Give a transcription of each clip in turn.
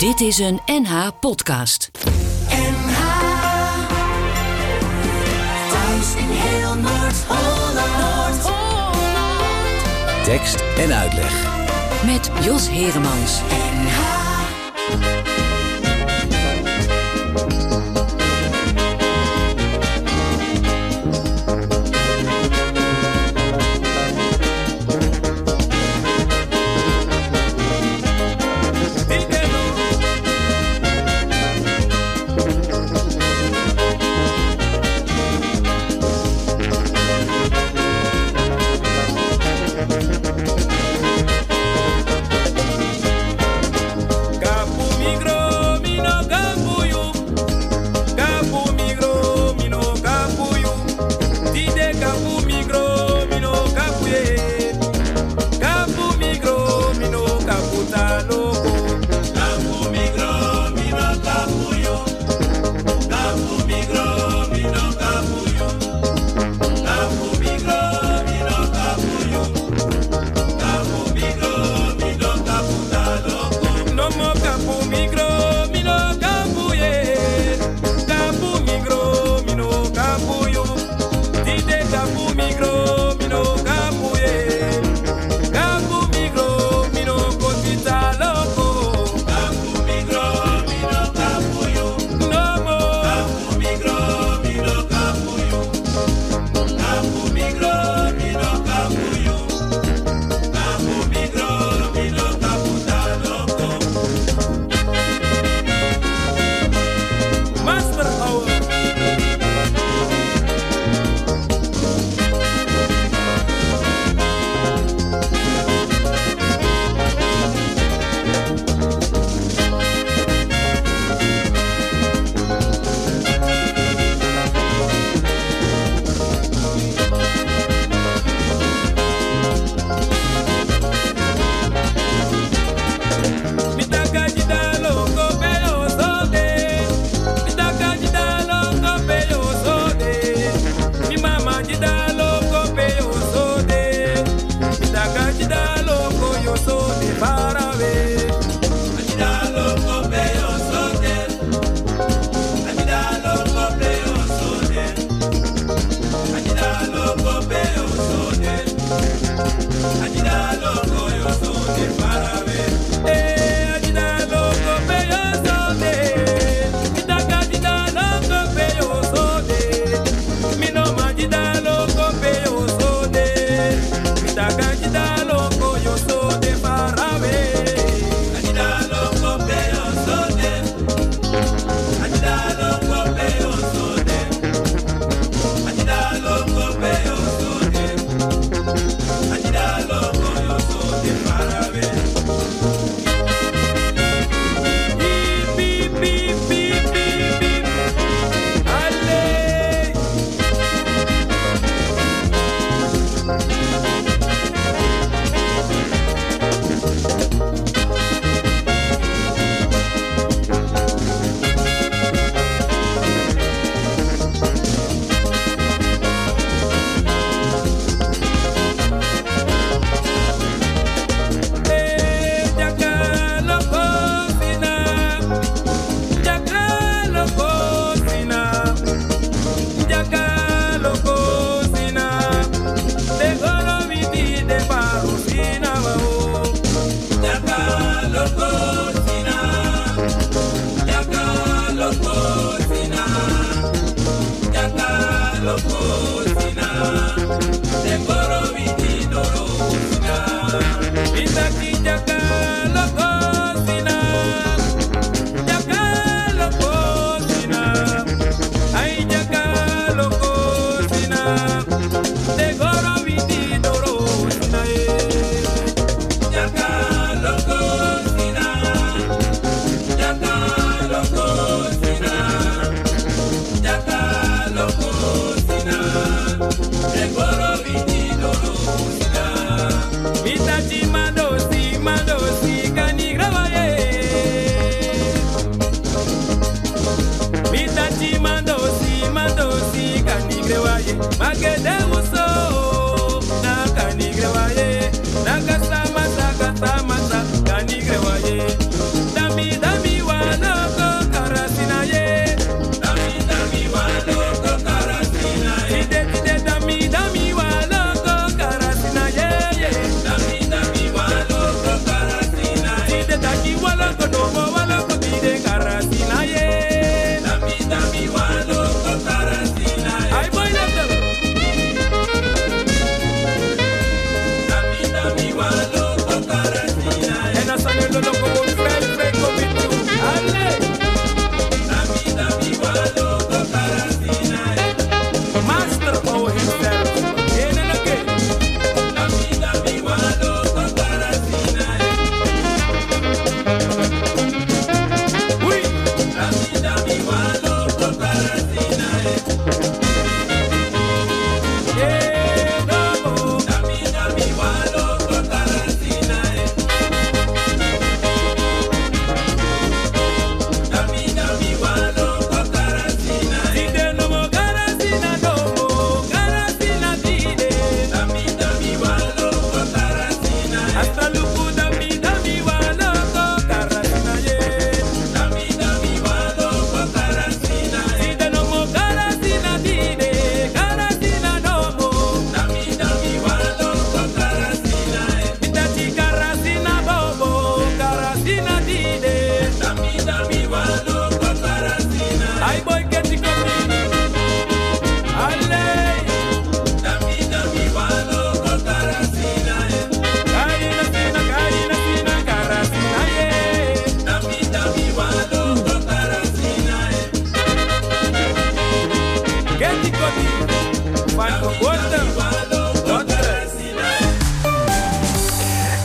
Dit is een NH podcast. NH Thuis in heel Noord-Holland. Tekst en uitleg. Met Jos Heremans. NH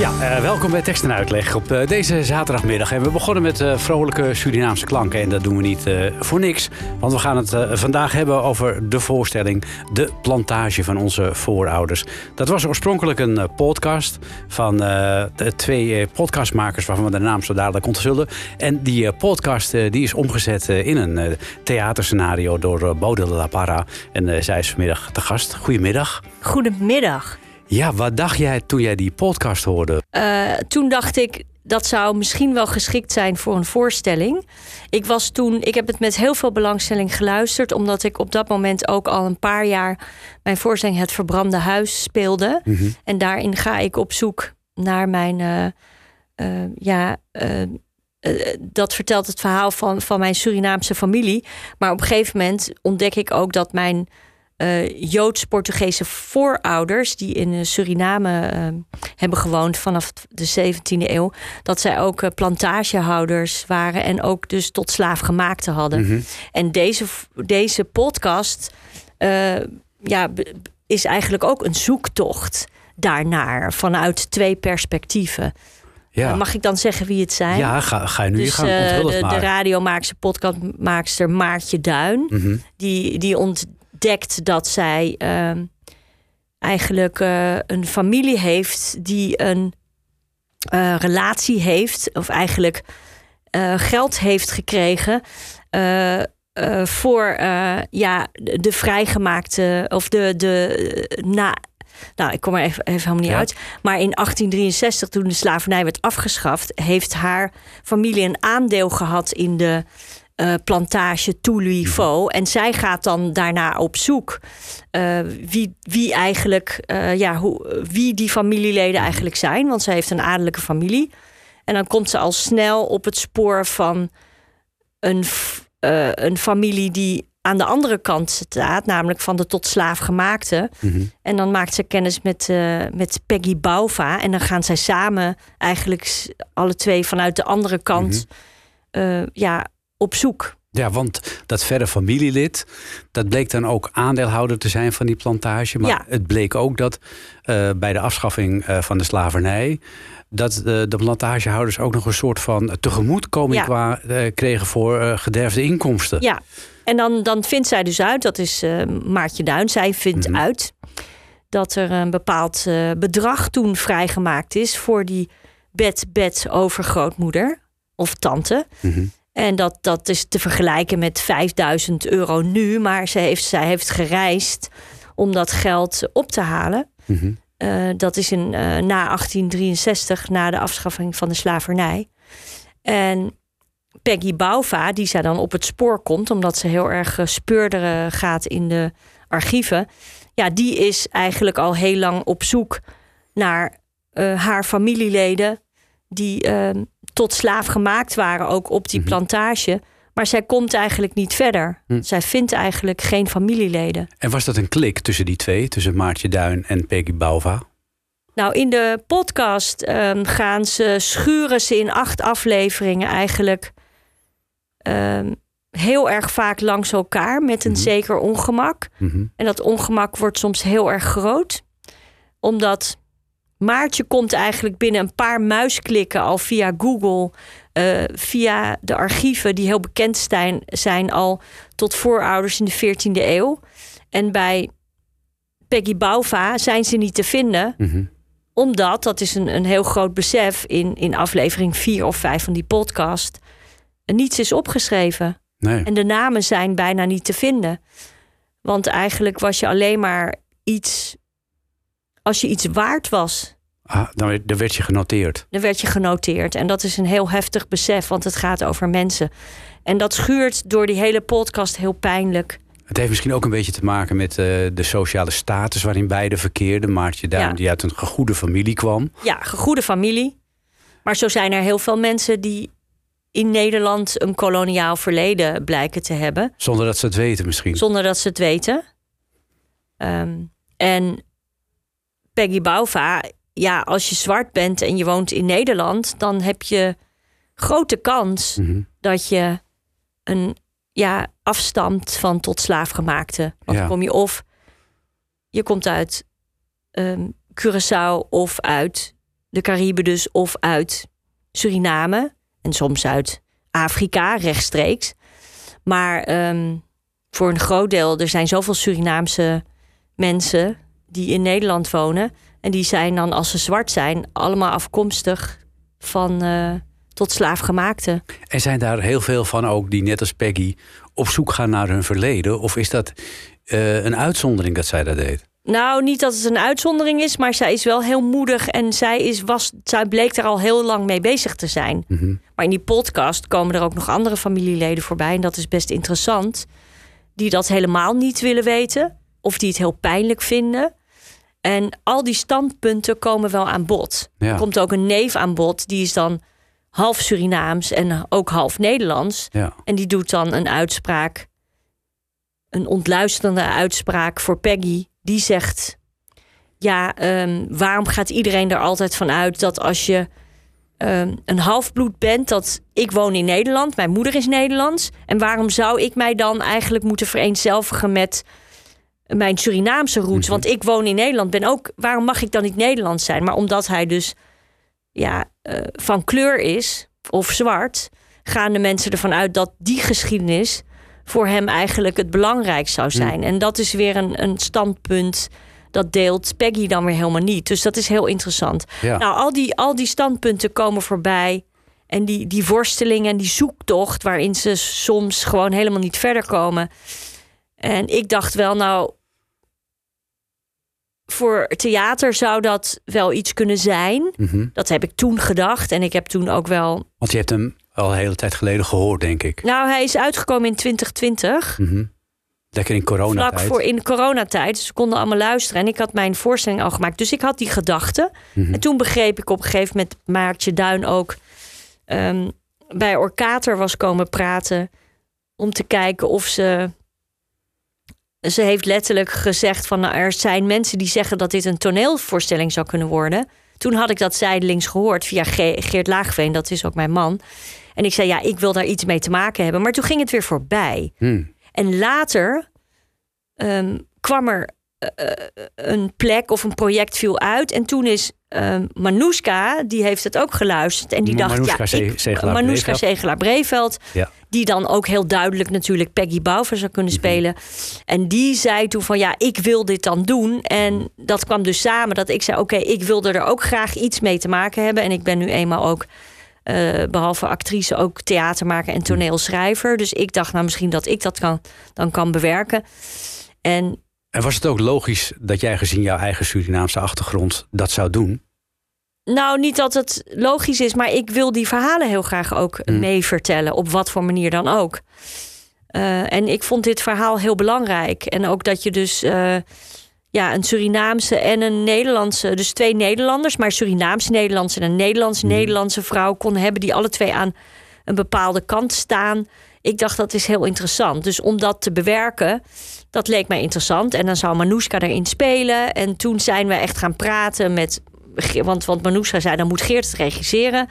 Uh, welkom bij Tekst en Uitleg op uh, deze zaterdagmiddag. En we begonnen met uh, vrolijke Surinaamse klanken. En dat doen we niet voor niks. Want we gaan het vandaag hebben over de voorstelling De Plantage van onze voorouders. Dat was oorspronkelijk een podcast van de twee podcastmakers... waarvan we de naam zo dadelijk onthullen. En die podcast die is omgezet in een theaterscenario door Bode La Parra. En zij is vanmiddag te gast. Goedemiddag. Goedemiddag. Ja, wat dacht jij toen jij die podcast hoorde? Uh, toen dacht ik, dat zou misschien wel geschikt zijn voor een voorstelling. Ik was toen, ik heb het met heel veel belangstelling geluisterd, omdat ik op dat moment ook al een paar jaar mijn voorstelling Het Verbrande Huis speelde. Mm -hmm. En daarin ga ik op zoek naar mijn, uh, uh, ja. dat vertelt het verhaal van, van mijn Surinaamse familie. Maar op een gegeven moment ontdek ik ook dat mijn uh, Joods-Portugese voorouders die in Suriname uh, hebben gewoond vanaf de 17e eeuw, dat zij ook uh, plantagehouders waren en ook dus tot slaafgemaakte hadden. Mm -hmm. En deze, deze podcast ja, is eigenlijk ook een zoektocht daarnaar vanuit twee perspectieven. Ja. Mag ik dan zeggen wie het zijn? Ja, ga, ga je nu dus, gaan de, de radiomaakster, podcastmaakster Maartje Duin. Mm -hmm. Die, die ont, ontdekt dat zij uh, eigenlijk uh, een familie heeft die een uh, relatie heeft, of eigenlijk uh, geld heeft gekregen voor ja, de, de vrijgemaakte of de, de na. Nou, ik kom er even, even helemaal niet ja. uit. Maar in 1863, toen de slavernij werd afgeschaft, heeft haar familie een aandeel gehad in de uh, plantage Toulouse mhm. En zij gaat dan daarna op zoek uh, wie, wie eigenlijk, uh, ja, hoe, wie die familieleden mhm. eigenlijk zijn. Want zij heeft een adellijke familie. En dan komt ze al snel op het spoor van een, een familie die aan de andere kant staat, namelijk van de tot slaaf gemaakte. Mm -hmm. En dan maakt ze kennis met, met Peggy Bauva. En dan gaan zij samen eigenlijk alle twee vanuit de andere kant mm -hmm. ja, op zoek. Ja, want dat verre familielid, dat bleek dan ook aandeelhouder te zijn van die plantage. Maar ja. het bleek ook dat uh, bij de afschaffing uh, van de slavernij. dat uh, de plantagehouders ook nog een soort van tegemoetkoming ja. qua, kregen voor gederfde inkomsten. Ja, en dan, dan vindt zij dus uit, dat is Maartje Duin, zij vindt mm -hmm. uit dat er een bepaald bedrag toen vrijgemaakt is voor die bed-bed overgrootmoeder of tante. Mm -hmm. En dat, dat is te vergelijken met 5000 euro nu. Maar zij heeft, zij heeft gereisd om dat geld op te halen. Mm -hmm. uh, dat is in, uh, na 1863, na de afschaffing van de slavernij. En Peggy Bauva, die zij dan op het spoor komt, omdat ze heel erg speurderen gaat in de archieven. Ja, die is eigenlijk al heel lang op zoek naar uh, haar familieleden die tot slaaf gemaakt waren, ook op die mm -hmm. plantage. Maar zij komt eigenlijk niet verder. Hm. Zij vindt eigenlijk geen familieleden. En was dat een klik tussen die twee, tussen Maartje Duin en Peggy Bauva? Nou, in de podcast um, gaan ze, schuren ze in acht afleveringen eigenlijk um, heel erg vaak langs elkaar met een mm -hmm. zeker ongemak. Mm -hmm. En dat ongemak wordt soms heel erg groot, omdat Maartje komt eigenlijk binnen een paar muisklikken al via Google, uh, via de archieven die heel bekend zijn, zijn al tot voorouders in de 14e eeuw. En bij Peggy Bauva zijn ze niet te vinden. Mm -hmm. Omdat, dat is een, een heel groot besef in, in aflevering 4 of 5 van die podcast, niets is opgeschreven. Nee. En de namen zijn bijna niet te vinden. Want eigenlijk was je alleen maar iets als je iets waard was. Ah, dan, dan werd je genoteerd. Dan werd je genoteerd. En dat is een heel heftig besef, want het gaat over mensen. En dat schuurt door die hele podcast heel pijnlijk. Het heeft misschien ook een beetje te maken met uh, de sociale status waarin beide verkeerden. Maartje Duin, ja. die uit een gegoede familie kwam. Ja, gegoede familie. Maar zo zijn er heel veel mensen die in Nederland een koloniaal verleden blijken te hebben. Zonder dat ze het weten misschien. Zonder dat ze het weten. Um, en Peggy Bauva, ja, als je zwart bent en je woont in Nederland, dan heb je grote kans mm -hmm. dat je een ja, afstamt van tot slaafgemaakte. Want ja. dan kom je of je komt uit um, Curaçao of uit de Cariben dus of uit Suriname. En soms uit Afrika, rechtstreeks. Maar ehm, voor een groot deel, er zijn zoveel Surinaamse mensen die in Nederland wonen. En die zijn dan, als ze zwart zijn, allemaal afkomstig van eh, tot slaafgemaakte. En zijn daar heel veel van ook die net als Peggy op zoek gaan naar hun verleden? Of is dat eh, een uitzondering dat zij dat deed? Nou, niet dat het een uitzondering is, maar zij is wel heel moedig en zij, is, was, zij bleek er al heel lang mee bezig te zijn. Mhm. Maar in die podcast komen er ook nog andere familieleden voorbij en dat is best interessant. Die dat helemaal niet willen weten of die het heel pijnlijk vinden. En al die standpunten komen wel aan bod. Ja. Er komt ook een neef aan bod, die is dan half Surinaams en ook half Nederlands. Ja. En die doet dan een uitspraak, een ontluisterende uitspraak voor Peggy. Die zegt: Ja, ehm, waarom gaat iedereen er altijd van uit dat als je ehm, een halfbloed bent, dat ik woon in Nederland, mijn moeder is Nederlands. En waarom zou ik mij dan eigenlijk moeten vereenzelvigen met mijn Surinaamse roots? Want ik woon in Nederland, ben ook. Waarom mag ik dan niet Nederlands zijn? Maar omdat hij dus ja, eh, van kleur is of zwart, gaan de mensen ervan uit dat die geschiedenis voor hem eigenlijk het belangrijk zou zijn. En dat is weer een, een standpunt dat deelt Peggy dan weer helemaal niet. Dus dat is heel interessant. Ja. Nou, al die, al die standpunten komen voorbij. En die, die worsteling en die zoektocht, waarin ze soms gewoon helemaal niet verder komen. En ik dacht wel, nou, voor theater zou dat wel iets kunnen zijn. Mhm. Dat heb ik toen gedacht. En ik heb toen ook wel. Want je hebt hem al een hele tijd geleden gehoord, denk ik. Nou, hij is uitgekomen in 2020. Mhm. Lekker in coronatijd. Vlak voor in coronatijd. Dus ze konden allemaal luisteren. En ik had mijn voorstelling al gemaakt. Dus ik had die gedachten. Mhm. En toen begreep ik op een gegeven moment Maartje Duin ook ehm, bij Orkater was komen praten. Om te kijken of ze. Ze heeft letterlijk gezegd van nou, er zijn mensen die zeggen dat dit een toneelvoorstelling zou kunnen worden. Toen had ik dat zijdelings gehoord via Ge- Geert Laagveen, dat is ook mijn man. En ik zei ja, ik wil daar iets mee te maken hebben. Maar toen ging het weer voorbij. Hmm. En later ehm, kwam er een plek of een project viel uit. En toen is ehm Manouska, die heeft het ook geluisterd. En die dacht, Manouska ja, ik, Zegelaar Manouska Breveld. Zegelaar Breveld. Ja. Die dan ook heel duidelijk natuurlijk Peggy Bouwer zou kunnen spelen. En die zei toen van, ja, ik wil dit dan doen. En dat kwam dus samen dat ik zei, oké, ik wilde er ook graag iets mee te maken hebben. En ik ben nu eenmaal ook eh, behalve actrice ook theatermaker en toneelschrijver. Dus ik dacht nou misschien dat ik dat kan, dan kan bewerken. En En was het ook logisch dat jij gezien jouw eigen Surinaamse achtergrond dat zou doen? nou, niet dat het logisch is, maar ik wil die verhalen heel graag ook Mm. mee vertellen, op wat voor manier dan ook. Eh, en ik vond dit verhaal heel belangrijk. En ook dat je dus eh, ja, een Surinaamse en een Nederlandse, dus twee Nederlanders, maar Surinaamse Nederlandse en een Nederlands-Nederlandse vrouw kon hebben, die alle twee aan een bepaalde kant staan. Ik dacht dat is heel interessant. Dus om dat te bewerken, dat leek mij interessant. En dan zou Manouska erin spelen. En toen zijn we echt gaan praten met. Want, want Manouska zei, dan moet Geert het regisseren.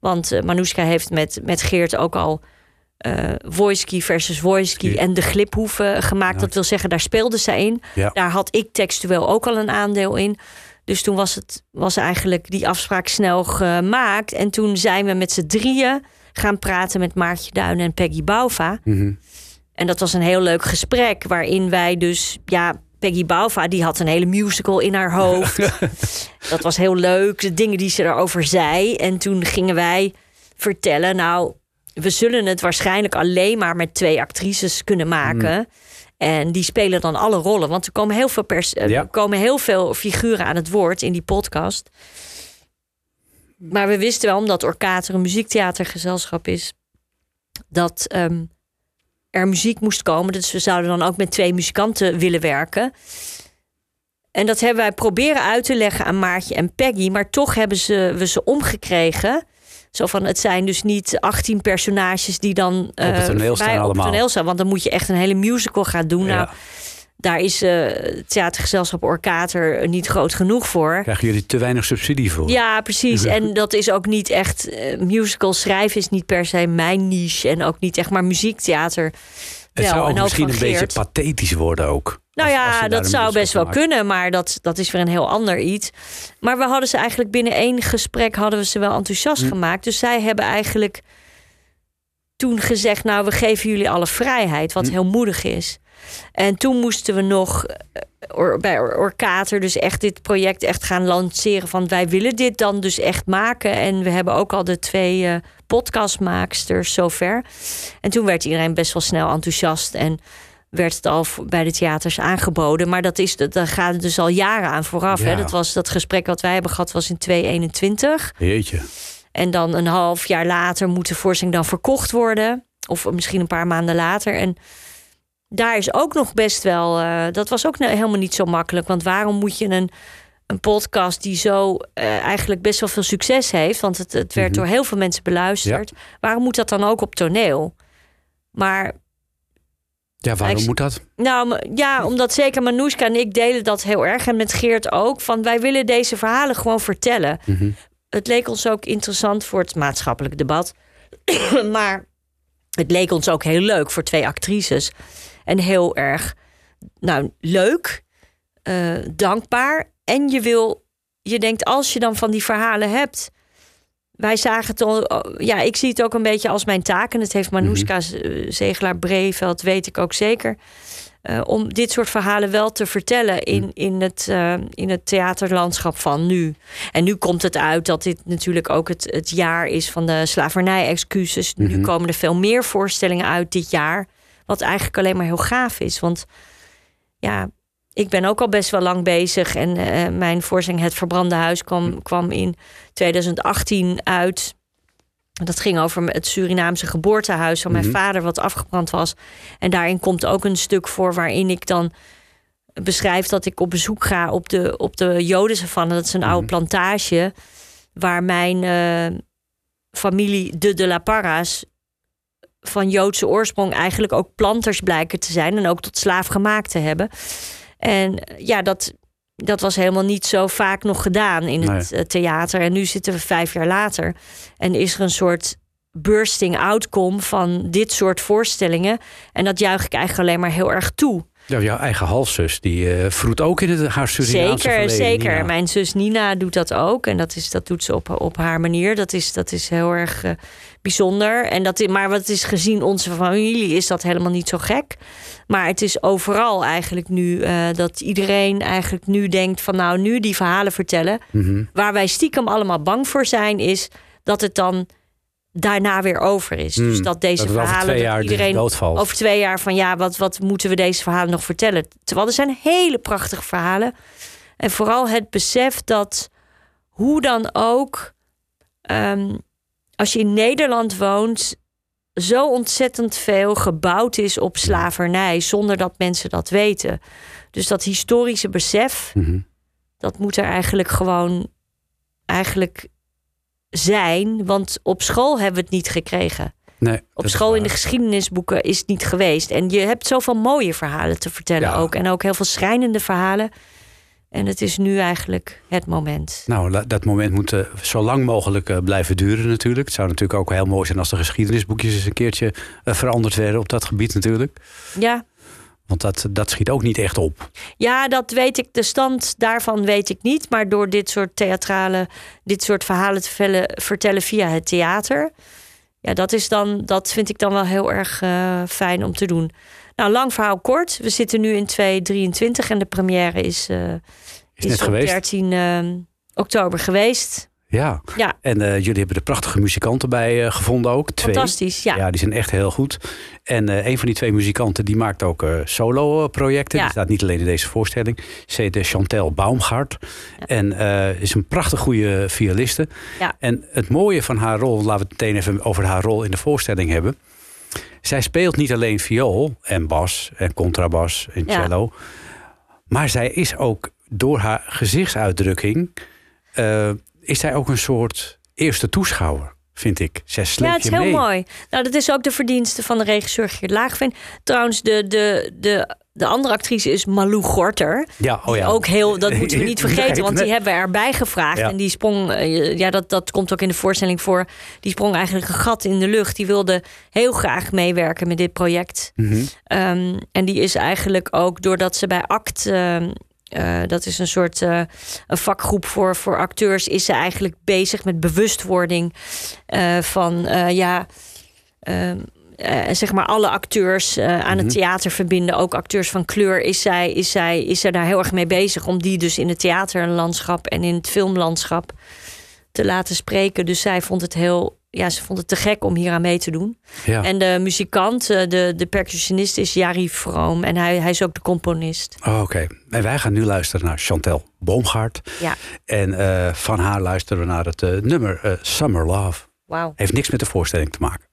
Want eh, Manouska heeft met, met Geert ook al Wojski versus Wojski Ja. en de gliphoeven gemaakt. Dat wil zeggen, daar speelde zij in. Ja. Daar had ik textueel ook al een aandeel in. Dus toen was, het, was eigenlijk die afspraak snel gemaakt. En toen zijn we met z'n drieën gaan praten met Maartje Duin en Peggy Bouva. Mhm. En dat was een heel leuk gesprek waarin wij dus, ja, Peggy Bouva die had een hele musical in haar hoofd. dat was heel leuk, de dingen die ze erover zei. En toen gingen wij vertellen, nou, we zullen het waarschijnlijk alleen maar met twee actrices kunnen maken. En die spelen dan alle rollen, want er komen heel veel, pers eh, Ja. er komen heel veel figuren aan het woord in die podcast. Maar we wisten wel, omdat Orkater een muziektheatergezelschap is, dat ehm, er muziek moest komen. Dus we zouden dan ook met twee muzikanten willen werken. En dat hebben wij proberen uit te leggen aan Maartje en Peggy. Maar toch hebben ze, we ze omgekregen. Zo van, het zijn dus niet 18 personages die dan eh, het toneel staan op het allemaal. toneel staan. Want dan moet je echt een hele musical gaan doen. Nou. Daar is eh, het theatergezelschap Orkater niet groot genoeg voor. Krijgen jullie te weinig subsidie voor? Ja, precies. En dat is ook niet echt. eh, musical schrijven is niet per se mijn niche. En ook niet echt maar muziektheater. het wel. zou ook misschien een beetje pathetisch worden ook. Nou Als- ja, dat zou best wel maakt. kunnen, maar dat, dat is weer een heel ander iets. Maar we hadden ze eigenlijk binnen één gesprek hadden we ze wel enthousiast Hm. gemaakt. Dus zij hebben eigenlijk toen gezegd: Nou, we geven jullie alle vrijheid, wat Hm. heel moedig is. En toen moesten we nog eh, or- bij Or- Orkater dus echt dit project echt gaan lanceren. Van wij willen dit dan dus echt maken. En we hebben ook al de twee eh, podcastmaaksters zover. En toen werd iedereen best wel snel enthousiast. En werd het al bij de theaters aangeboden. Maar dat is, dat, daar gaat dus al jaren aan vooraf. Hè? Dat, was, dat gesprek wat wij hebben gehad was in 2021. Jeetje. En dan een half jaar later moet de voorstelling dan verkocht worden. Of misschien een paar maanden later. En daar is ook nog best wel. eh, dat was ook ne- helemaal niet zo makkelijk. Want waarom moet je een, een podcast die zo eh, eigenlijk best wel veel succes heeft? Want het, het werd Mhm. door heel veel mensen beluisterd. Waarom moet dat dan ook op toneel? Maar Ja, waarom Ik- moet dat? nou, ja, omdat zeker Manoushka en ik delen dat heel erg. En met Geert ook. Van wij willen deze verhalen gewoon vertellen. Mhm. Het leek ons ook interessant voor het maatschappelijk debat. maar het leek ons ook heel leuk voor twee actrices. En heel erg nou, leuk, eh, dankbaar. En je wil, je denkt als je dan van die verhalen hebt. Wij zagen het al, ja, ik zie het ook een beetje als mijn taak. En het heeft Manoushka eh, Zegelaar Breveld, weet ik ook zeker. eh, om dit soort verhalen wel te vertellen in, in, het, in het theaterlandschap van nu. En nu komt het uit dat dit natuurlijk ook het, het jaar is van de slavernij-excuses. Nu Mhm. komen er veel meer voorstellingen uit dit jaar. Wat eigenlijk alleen maar heel gaaf is. Want ja, ik ben ook al best wel lang bezig. En eh, mijn voorstelling Het Verbrande Huis kwam, kwam in 2018 uit. Dat ging over het Surinaamse geboortehuis van mijn Mhm. vader, wat afgebrand was. En daarin komt ook een stuk voor waarin ik dan beschrijf dat ik op bezoek ga op de, op de Jodensavanne. Dat is een oude plantage waar mijn eh, familie, de De La Parra's, van Joodse oorsprong eigenlijk ook planters blijken te zijn en ook tot slaaf gemaakt te hebben. En eh, ja, dat, dat was helemaal niet zo vaak nog gedaan in het eh, theater. En nu zitten we vijf jaar later en is er een soort bursting outcome van dit soort voorstellingen. En dat juich ik eigenlijk alleen maar heel erg toe. Ja, jouw eigen halfzus, die vroet ook in het, haar Surinaamse Zeker, verleden, zeker. Nina. Mijn zus Nina doet dat ook. En dat, is, dat doet ze op, op haar manier. Dat is, dat is heel erg bijzonder. En dat, maar wat is gezien onze familie is dat helemaal niet zo gek. Maar het is overal eigenlijk nu eh, dat iedereen eigenlijk nu denkt van nou nu die verhalen vertellen. Mhm. Waar wij stiekem allemaal bang voor zijn is dat het dan daarna weer over is. Dus dat deze dat over verhalen dat jaar dus iedereen doodvalt. over twee jaar van ja, wat, wat moeten we deze verhalen nog vertellen? Terwijl er zijn hele prachtige verhalen. En vooral het besef dat hoe dan ook, ehm, als je in Nederland woont, zo ontzettend veel gebouwd is op slavernij, zonder dat mensen dat weten. Dus dat historische besef, Mhm. dat moet er eigenlijk gewoon eigenlijk zijn. Want op school hebben we het niet gekregen. Nee, Op school in de geschiedenisboeken is het niet geweest. En je hebt zoveel mooie verhalen te vertellen Ja. ook. En ook heel veel schrijnende verhalen. En het is nu eigenlijk het moment. Nou, dat moment moet eh, zo lang mogelijk eh, blijven duren natuurlijk. Het zou natuurlijk ook heel mooi zijn als de geschiedenisboekjes eens een keertje eh, veranderd werden op dat gebied natuurlijk. Ja, Want dat, dat schiet ook niet echt op. ja, dat weet ik. De stand daarvan weet ik niet. Maar door dit soort theatrale, dit soort verhalen te vellen- vertellen via het theater. Ja, dat, is dan, dat vind ik dan wel heel erg fijn om te doen. Nou, lang verhaal kort. We zitten nu in 2023 en de première is, eh, Is, net op geweest. 13 eh, oktober geweest. Ja. Ja. En eh, jullie hebben er prachtige muzikanten bij eh, gevonden ook. Twee. Fantastisch, ja. Ja, die zijn echt heel goed. En een van die twee muzikanten die maakt ook solo-projecten. Ja. Die staat niet alleen in deze voorstelling. Ze heet Chantel Baumgart. En is een prachtig goede violiste. Ja. En het mooie van haar rol, laten we het meteen even over haar rol in de voorstelling hebben. Zij speelt niet alleen viool en bas en contrabas en Ja. cello. Maar zij is ook door haar gezichtsuitdrukking... eh, is zij ook een soort eerste toeschouwer, vind ik. Zij sleept Ja, het is heel mee. mooi. Nou, dat is ook de verdienste van de regisseur Geert Laagveen. Trouwens, de, de, de de andere actrice is Malou Gorter. Ja, oh ja. Ook heel, dat moeten we niet vergeten, want die hebben we erbij gevraagd. Ja. En die sprong, eh, ja, dat, dat komt ook in de voorstelling voor. Die sprong eigenlijk een gat in de lucht. Die wilde heel graag meewerken met dit project. Mhm. Ehm, en die is eigenlijk ook doordat ze bij ACT, ehm, eh, dat is een soort eh, een vakgroep voor, voor acteurs, is ze eigenlijk bezig met bewustwording van ja. ehm, eh, zeg maar alle acteurs eh, aan het theater verbinden, ook acteurs van kleur, is zij, is, zij, is zij daar heel erg mee bezig om die dus in het theaterlandschap en in het filmlandschap te laten spreken. Dus zij vond het heel, ja, ze vond het te gek om hier aan mee te doen. Ja. En de muzikant, eh, de, de percussionist is Jari Vroom. En hij, hij is ook de componist. Oh, Oké, en wij gaan nu luisteren naar Chantel Boomgaard. Ja, En eh, van haar luisteren we naar het eh, nummer eh, Summer Love. wauw. Heeft niks met de voorstelling te maken.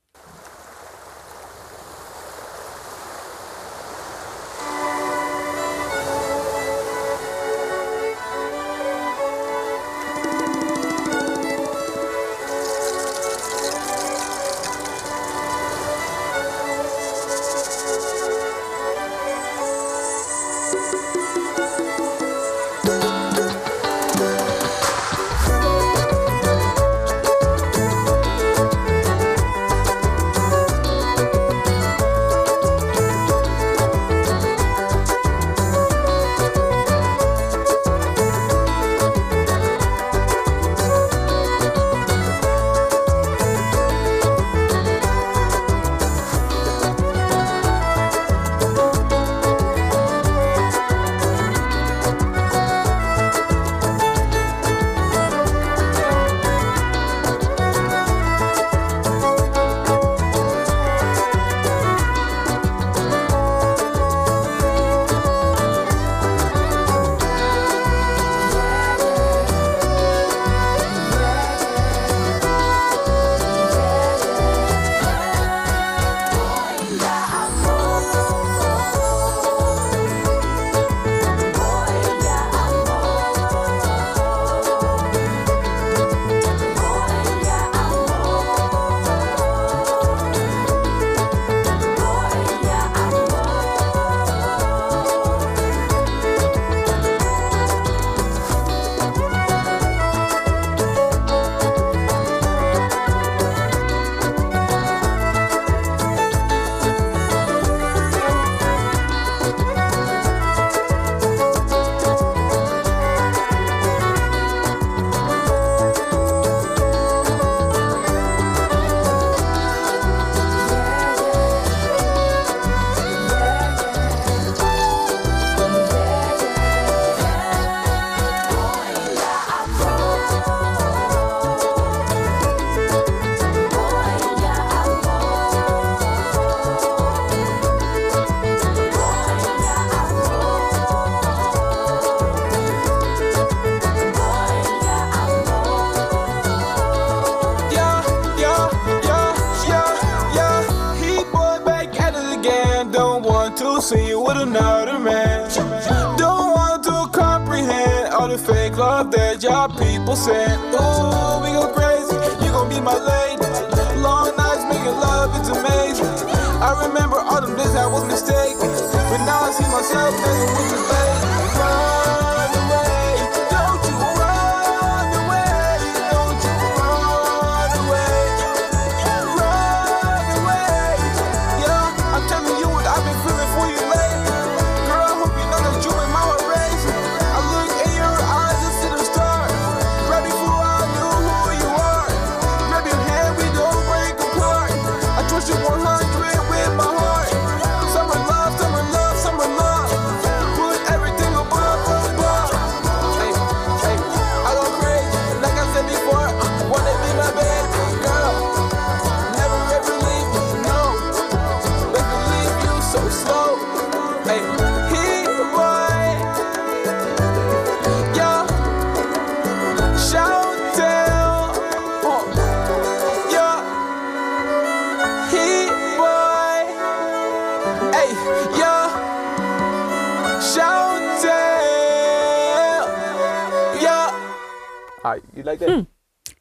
Like that?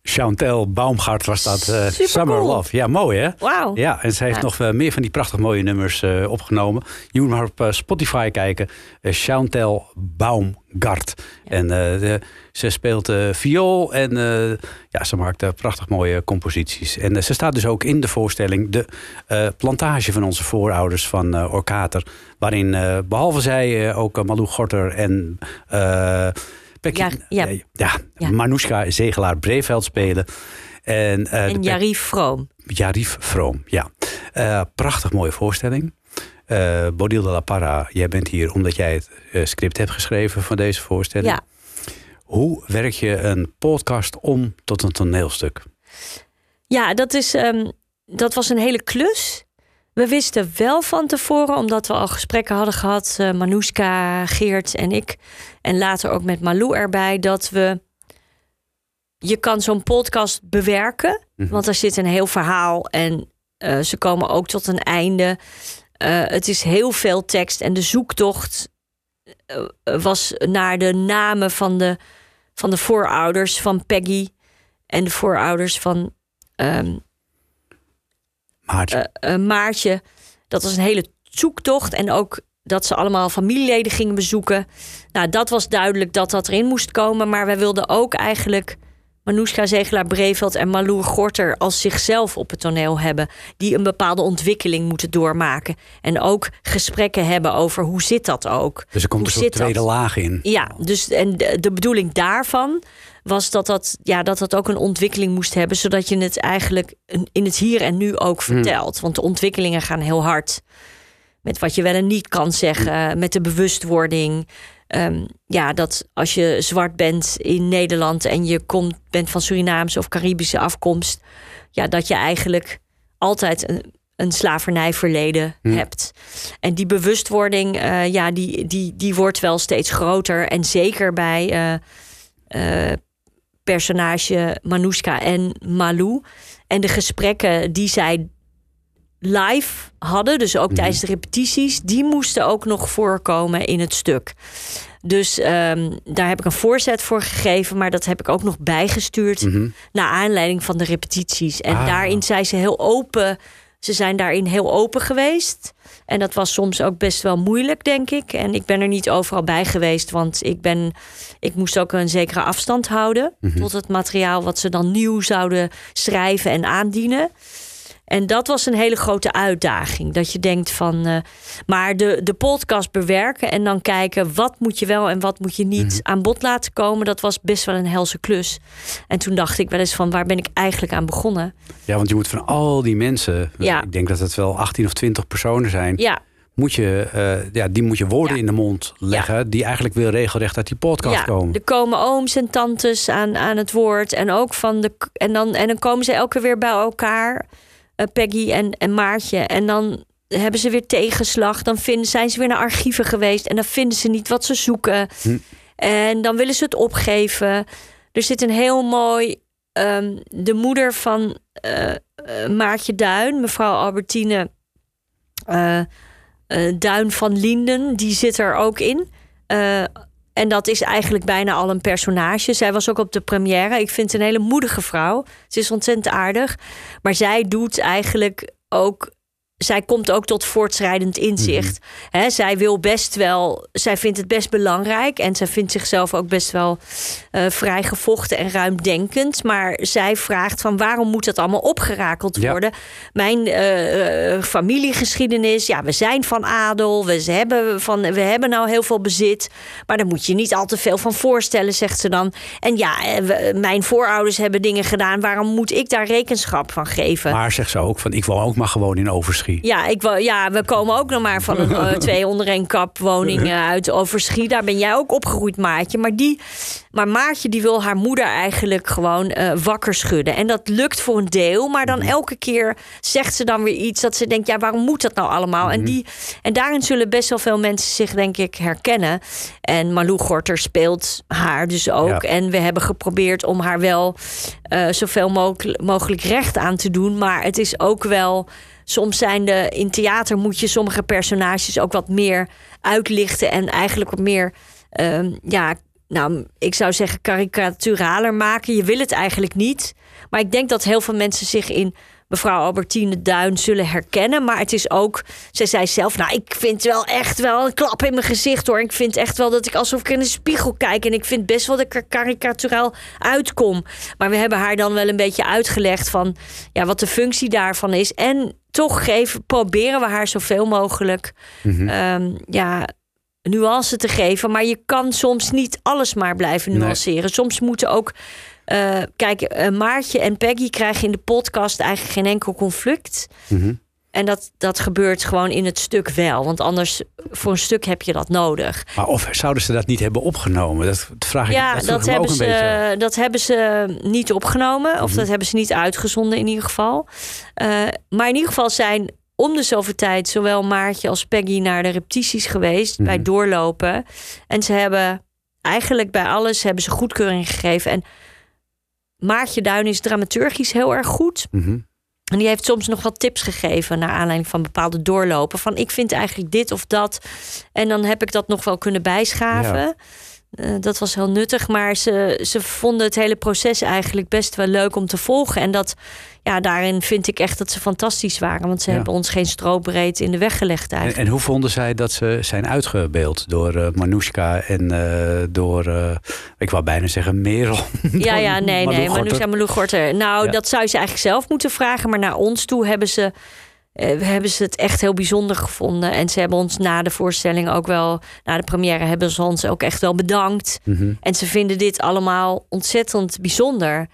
Chantel Baumgart was dat. eh. Summer Love. Ja, mooi hè? Wauw. Ja, en ze heeft Ja. nog eh, meer van die prachtig mooie nummers eh, opgenomen. Je moet maar op Spotify kijken. Chantel Baumgart. En eh, de- ze speelt eh, viool en eh, ja, ze maakt prachtig mooie composities. En ze staat dus ook in de voorstelling De eh, Plantage van onze voorouders van eh Orkater. Waarin eh, behalve zij eh, ook Malou Gorter en... Ja, ja. ja, Ja. Manoushka Zegelaar Breveld spelen. En, Pek- Jarief Vroom. Jarif Vroom, ja. Eh, prachtig mooie voorstelling. Eh Bodil de la Parra, jij bent hier omdat jij het script hebt geschreven van deze voorstelling. Ja. Hoe werk je een podcast om tot een toneelstuk? Ja, dat, is, ehm, dat was een hele klus. We wisten wel van tevoren, omdat we al gesprekken hadden gehad, eh Manouska, Geert en ik, en later ook met Malou erbij, dat we. Je kan zo'n podcast bewerken, Mhm. want er zit een heel verhaal en eh, ze komen ook tot een einde. Eh, het is heel veel tekst en de zoektocht was naar de namen van de, van de voorouders van Peggy en de voorouders van ehm, Maartje, eh, eh, Maartje. Dat was een hele zoektocht. En ook dat ze allemaal familieleden gingen bezoeken. Nou, dat was duidelijk dat dat erin moest komen. Maar wij wilden ook eigenlijk Manoushka Zegelaar Breveld en Malou Gorter als zichzelf op het toneel hebben. Die een bepaalde ontwikkeling moeten doormaken. En ook gesprekken hebben over hoe zit dat ook. dus er komt hoe een soort zit dat? tweede laag in. Ja, dus en de, de bedoeling daarvan was dat dat, ja, dat dat ook een ontwikkeling moest hebben, zodat je het eigenlijk in- het hier en nu ook vertelt. Want de ontwikkelingen gaan heel hard. Met wat je wel en niet kan zeggen, met de bewustwording. Ehm, ja, dat als je zwart bent in Nederland en je komt, bent van Surinaamse of Caribische afkomst, ja, dat je eigenlijk altijd een, een slavernijverleden hebt. En die bewustwording, eh, ja, die, die, die wordt wel steeds groter. En zeker bij eh, eh, personage Manoushka en Malou. En de gesprekken die zij live hadden, dus ook tijdens de repetities, die moesten ook nog voorkomen in het stuk. Dus ehm, daar heb ik een voorzet voor gegeven, maar dat heb ik ook nog bijgestuurd naar aanleiding van de repetities. En Ah. daarin zijn ze heel open. Ze zijn daarin heel open geweest. En dat was soms ook best wel moeilijk, denk ik. En ik ben er niet overal bij geweest, want ik, ben, ik moest ook een zekere afstand houden tot het materiaal wat ze dan nieuw zouden schrijven en aandienen. En dat was een hele grote uitdaging. Dat je denkt van. eh, maar de, de podcast bewerken en dan kijken wat moet je wel en wat moet je niet aan bod laten komen. Dat was best wel een helse klus. En toen dacht ik wel eens van waar ben ik eigenlijk aan begonnen? Ja, want je moet van al die mensen, Ja. ik denk dat het wel 18 of 20 personen zijn, Ja, moet je, eh, ja, die moet je woorden Ja. in de mond leggen, die eigenlijk weer regelrecht uit die podcast ja komen. er komen ooms en tantes aan, aan het woord. En ook van de. En dan, en dan komen ze elke keer weer bij elkaar. Eh, Peggy en, en Maartje. En dan hebben ze weer tegenslag. Dan vinden, zijn ze weer naar archieven geweest. En dan vinden ze niet wat ze zoeken. En dan willen ze het opgeven. Er zit een heel mooi. ehm, de moeder van eh, Maartje Duin, mevrouw Albertine Duin van Linden, die zit er ook in. En dat is eigenlijk bijna al een personage. Zij was ook op de première. Ik vind het een hele moedige vrouw. Ze is ontzettend aardig. Maar zij doet eigenlijk ook. Zij komt ook tot voortschrijdend inzicht. Hè, zij wil best wel. Zij vindt het best belangrijk. En zij vindt zichzelf ook best wel eh vrijgevochten en ruimdenkend. Maar zij vraagt van waarom moet dat allemaal opgerakeld Ja. worden? Mijn eh, eh, familiegeschiedenis. Ja, we zijn van adel. We hebben, van, we hebben nou heel veel bezit. Maar daar moet je niet al te veel van voorstellen, zegt ze dan. En ja, we- mijn voorouders hebben dingen gedaan. Waarom moet ik daar rekenschap van geven? Maar zegt ze ook van, ik woon ook maar gewoon in Ja, ik, ja, we komen ook nog maar van een twee onder één kap woning eh, uit Overschie. Daar ben jij ook opgegroeid, Maatje. Maar, die, maar Maatje die wil haar moeder eigenlijk gewoon wakker schudden. En dat lukt voor een deel. Maar dan elke keer zegt ze dan weer iets dat ze denkt... ja, waarom moet dat nou allemaal? En, die, en daarin zullen best wel veel mensen zich, denk ik, herkennen. En Malou Gorter speelt haar dus ook. En we hebben geprobeerd om haar wel eh, zoveel mogelijk recht aan te doen. Maar het is ook wel... Soms zijn de in theater moet je sommige personages ook wat meer uitlichten en eigenlijk wat meer ehm, ja, nou, ik zou zeggen karikaturaler maken. Je wil het eigenlijk niet. Maar ik denk dat heel veel mensen zich in mevrouw Albertine Duin zullen herkennen. Maar het is ook, zij zei zelf, nou, ik vind wel echt wel een klap in mijn gezicht hoor. Ik vind echt wel dat ik alsof ik in de spiegel kijk. En ik vind best wel dat ik er karikaturaal uitkom. Maar we hebben haar dan wel een beetje uitgelegd van ja, wat de functie daarvan is. En toch geven, proberen we haar zoveel mogelijk ehm, ja, nuance te geven. Maar je kan soms niet alles maar blijven Nee. nuanceren. Soms moeten ook. Eh, kijk, eh, Maartje en Peggy krijgen in de podcast eigenlijk geen enkel conflict. Mhm. En dat, dat gebeurt gewoon in het stuk wel. Want anders, voor een stuk heb je dat nodig. Maar of zouden ze dat niet hebben opgenomen? Dat vraag ik Ja, dat, hebben ook een beetje af. ze, dat hebben ze niet opgenomen. Of Mhm. dat hebben ze niet uitgezonden in ieder geval. Eh, maar in ieder geval zijn om de zoveel tijd... zowel Maartje als Peggy naar de repetities geweest... Mhm. bij doorlopen. En ze hebben eigenlijk bij alles hebben ze goedkeuring gegeven. En Maartje Duin is dramaturgisch heel erg goed. Mhm. En die heeft soms nog wat tips gegeven naar aanleiding van bepaalde doorlopen. Van ik vind eigenlijk dit of dat. En dan heb ik dat nog wel kunnen bijschaven. Ja. Eh, dat was heel nuttig. Maar ze, ze vonden het hele proces eigenlijk best wel leuk om te volgen. En dat, ja, daarin vind ik echt dat ze fantastisch waren. Want ze Ja. hebben ons geen strobreed in de weg gelegd En, eigenlijk. en hoe vonden zij dat ze zijn uitgebeeld door eh Manoushka en eh, door, ik wou bijna zeggen Merel. Ja, ja, nee, Malou nee. Gorter. Malou Gorter. Nou, Ja. dat zou ze eigenlijk zelf moeten vragen. Maar naar ons toe hebben ze, hebben ze het echt heel bijzonder gevonden. En ze hebben ons na de voorstelling ook wel... Na de première hebben ze ons ook echt wel bedankt. Mhm. En ze vinden dit allemaal ontzettend bijzonder.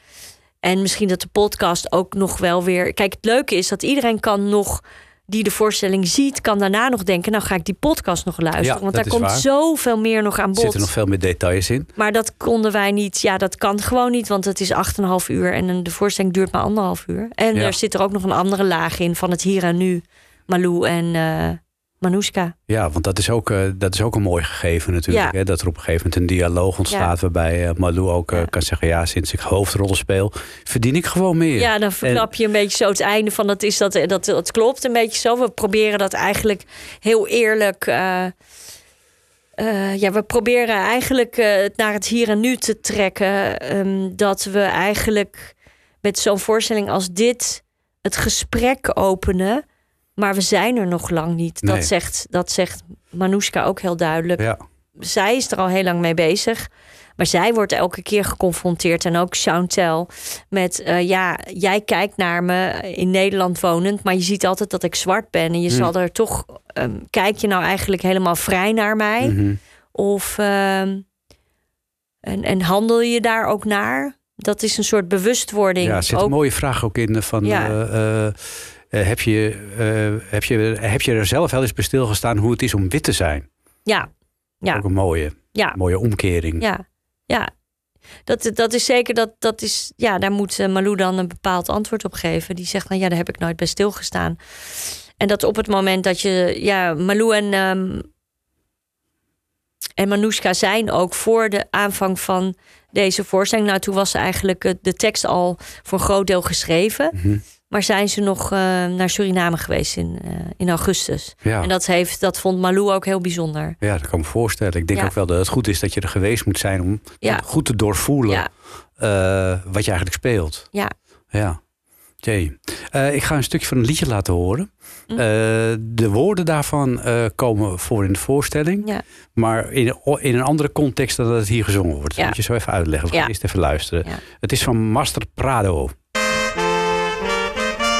En misschien dat de podcast ook nog wel weer... Kijk, het leuke is dat iedereen kan nog... die de voorstelling ziet, kan daarna nog denken... nou ga ik die podcast nog luisteren. Ja, want daar komt waar. zoveel meer nog aan Er bod. zitten nog veel meer details in. Maar dat konden wij niet. Ja, dat kan gewoon niet, want het is 8,5 uur en de voorstelling duurt maar anderhalf uur. En Ja. er zit er ook nog een andere laag in van het hier en nu. Malou en eh Manoushka. Ja, want dat is ook, eh, dat is ook een mooi gegeven natuurlijk. Ja. Hè? Dat er op een gegeven moment een dialoog ontstaat... waarbij eh, Malou ook eh, Ja. kan zeggen... ja, sinds ik hoofdrollen speel, verdien ik gewoon meer. Ja, dan verklap je een beetje zo het einde van dat is dat, dat, dat klopt een beetje zo. We proberen dat eigenlijk heel eerlijk. ja, we proberen eigenlijk het naar het hier en nu te trekken. ehm, dat we eigenlijk met zo'n voorstelling als dit het gesprek openen. Maar we zijn er nog lang niet. Nee. Dat, zegt, dat zegt Manoushka ook heel duidelijk Ja. zij is er al heel lang mee bezig. Maar zij wordt elke keer geconfronteerd. En ook Chantel met... eh, ja, jij kijkt naar me in Nederland wonend... maar je ziet altijd dat ik zwart ben. En je Hmm. zal er toch... ehm, kijk je nou eigenlijk helemaal vrij naar mij? Mhm. Of... ehm, en, en handel je daar ook naar? Dat is een soort bewustwording. Ja, er zit ook, een mooie vraag ook in eh, van... Ja. eh, eh, heb, je, eh, heb, je, heb je er zelf wel eens bij stilgestaan hoe het is om wit te zijn? ja, Ja. Ook een mooie, ja. mooie omkering. Ja, ja. Dat, dat is zeker, dat, dat is, ja, daar moet eh, Malou dan een bepaald antwoord op geven. Die zegt, nou ja, daar heb ik nooit bij stilgestaan. En dat op het moment dat je, ja, Malou en, ehm en Manoushka zijn ook voor de aanvang van deze voorstelling. Nou, toen was eigenlijk de tekst al voor een groot deel geschreven. Mhm. Maar zijn ze nog eh, naar Suriname geweest in, eh, in augustus. Ja. En dat, heeft, dat vond Malou ook heel bijzonder. Ja, dat kan ik me voorstellen. Ik denk Ja. ook wel dat het goed is dat je er geweest moet zijn om Ja. goed te doorvoelen eh, wat je eigenlijk speelt. Ja. Ja. Jee. Ik ga een stukje van een liedje laten horen. Hm. De woorden daarvan komen voor in de voorstelling. Maar in, in een andere context dan dat het hier gezongen wordt. Dat moet je zo even uitleggen. We gaan eerst even luisteren. Het is van Master Prado.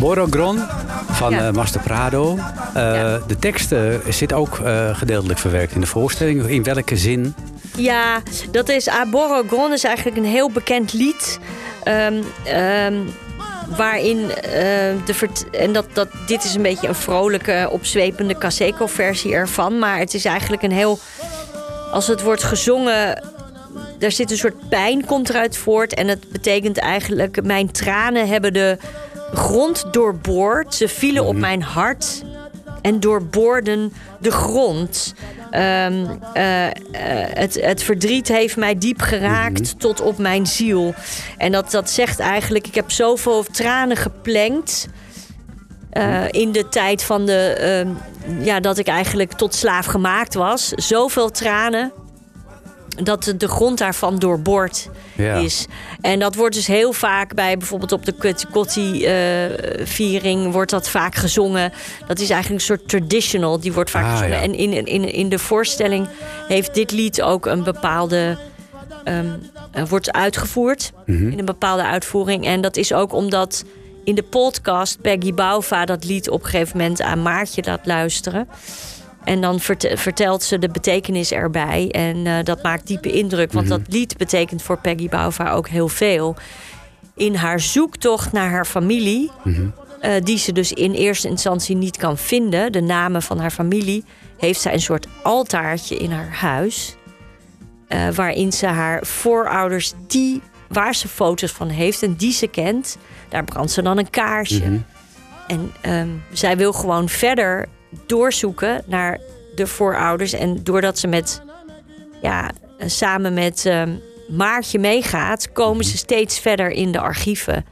Borogron van Ja. eh, Master Prado. Eh, Ja. De tekst eh, zit ook eh, gedeeltelijk verwerkt in de voorstelling. In welke zin? Ja, dat is Aboro Gron is eigenlijk een heel bekend lied. Ehm, ehm, waarin eh, de en dat, dat dit is een beetje een vrolijke, opzwepende Caseco versie ervan. Maar het is eigenlijk een heel. Als het wordt gezongen. Daar zit een soort pijn komt eruit voort. En het betekent eigenlijk. Mijn tranen hebben de grond doorboord. Ze vielen op mijn hart en doorboorden de grond. Ehm, eh, eh, het, het verdriet heeft mij diep geraakt tot op mijn ziel. En dat, dat zegt eigenlijk, ik heb zoveel tranen geplengd. eh, in de tijd van de, ehm, ja, dat ik eigenlijk tot slaaf gemaakt was. Zoveel tranen dat de, de grond daarvan doorboord Ja. is. En dat wordt dus heel vaak bij bijvoorbeeld op de Kotti-viering wordt dat vaak gezongen. Dat is eigenlijk een soort traditional, die wordt vaak Ah, gezongen. ja. En in, in, in de voorstelling heeft dit lied ook een bepaalde... ehm, eh, wordt uitgevoerd Mhm. in een bepaalde uitvoering. En dat is ook omdat in de podcast Peggy Bouva dat lied op een gegeven moment aan Maartje laat luisteren. En dan vert- vertelt ze de betekenis erbij. En eh, dat maakt diepe indruk. Want dat lied betekent voor Peggy Bouva ook heel veel. In haar zoektocht naar haar familie... eh, die ze dus in eerste instantie niet kan vinden... de namen van haar familie... heeft zij een soort altaartje in haar huis... eh, waarin ze haar voorouders... die waar ze foto's van heeft en die ze kent... daar brandt ze dan een kaarsje. En ehm, zij wil gewoon verder doorzoeken naar de voorouders. En doordat ze met, ja, samen met ehm, Maartje meegaat, komen ze steeds verder in de archieven.